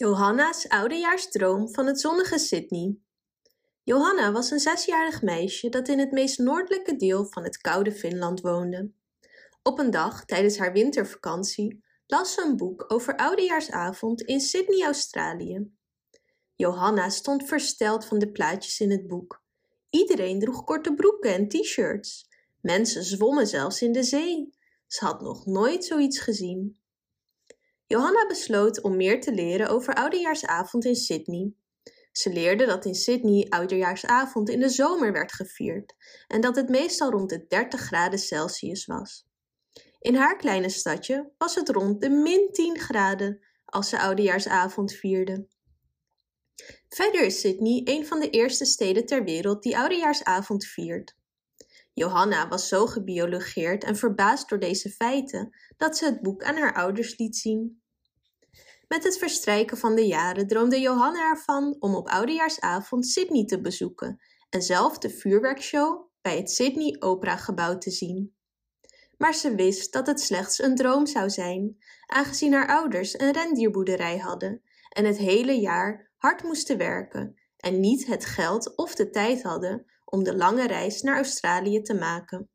Johanna's oudejaarsdroom van het zonnige Sydney. Johanna was een zesjarig meisje dat in het meest noordelijke deel van het koude Finland woonde. Op een dag tijdens haar wintervakantie las ze een boek over oudejaarsavond in Sydney, Australië. Johanna stond versteld van de plaatjes in het boek. Iedereen droeg korte broeken en t-shirts. Mensen zwommen zelfs in de zee. Ze had nog nooit zoiets gezien. Johanna besloot om meer te leren over Oudejaarsavond in Sydney. Ze leerde dat in Sydney Oudejaarsavond in de zomer werd gevierd en dat het meestal rond de 30 graden Celsius was. In haar kleine stadje was het rond de min 10 graden als ze Oudejaarsavond vierde. Verder is Sydney een van de eerste steden ter wereld die Oudejaarsavond viert. Johanna was zo gebiologeerd en verbaasd door deze feiten dat ze het boek aan haar ouders liet zien. Met het verstrijken van de jaren droomde Johanna ervan om op oudejaarsavond Sydney te bezoeken en zelf de vuurwerkshow bij het Sydney Opera Gebouw te zien. Maar ze wist dat het slechts een droom zou zijn, aangezien haar ouders een rendierboerderij hadden en het hele jaar hard moesten werken en niet het geld of de tijd hadden om de lange reis naar Australië te maken.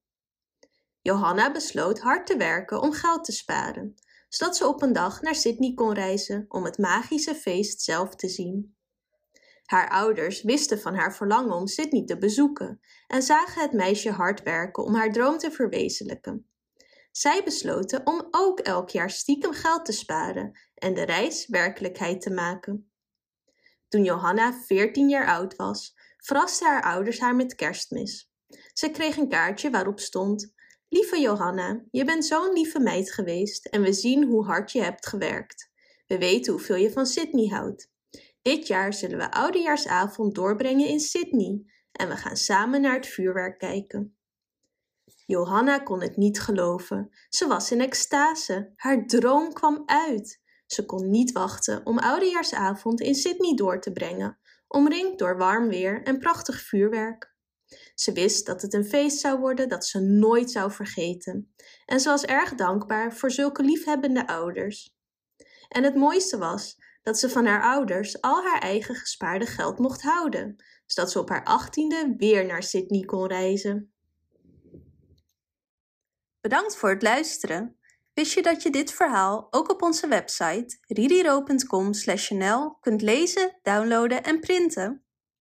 Johanna besloot hard te werken om geld te sparen, zodat ze op een dag naar Sydney kon reizen om het magische feest zelf te zien. Haar ouders wisten van haar verlangen om Sydney te bezoeken en zagen het meisje hard werken om haar droom te verwezenlijken. Zij besloten om ook elk jaar stiekem geld te sparen en de reis werkelijkheid te maken. Toen Johanna 14 jaar oud was, verrasten haar ouders haar met kerstmis. Ze kreeg een kaartje waarop stond: Lieve Johanna, je bent zo'n lieve meid geweest en we zien hoe hard je hebt gewerkt. We weten hoeveel je van Sydney houdt. Dit jaar zullen we oudejaarsavond doorbrengen in Sydney en we gaan samen naar het vuurwerk kijken. Johanna kon het niet geloven. Ze was in extase. Haar droom kwam uit. Ze kon niet wachten om oudejaarsavond in Sydney door te brengen, omringd door warm weer en prachtig vuurwerk. Ze wist dat het een feest zou worden dat ze nooit zou vergeten. En ze was erg dankbaar voor zulke liefhebbende ouders. En het mooiste was dat ze van haar ouders al haar eigen gespaarde geld mocht houden, zodat ze op haar achttiende weer naar Sydney kon reizen. Bedankt voor het luisteren. Wist je dat je dit verhaal ook op onze website ririro.com/nl kunt lezen, downloaden en printen?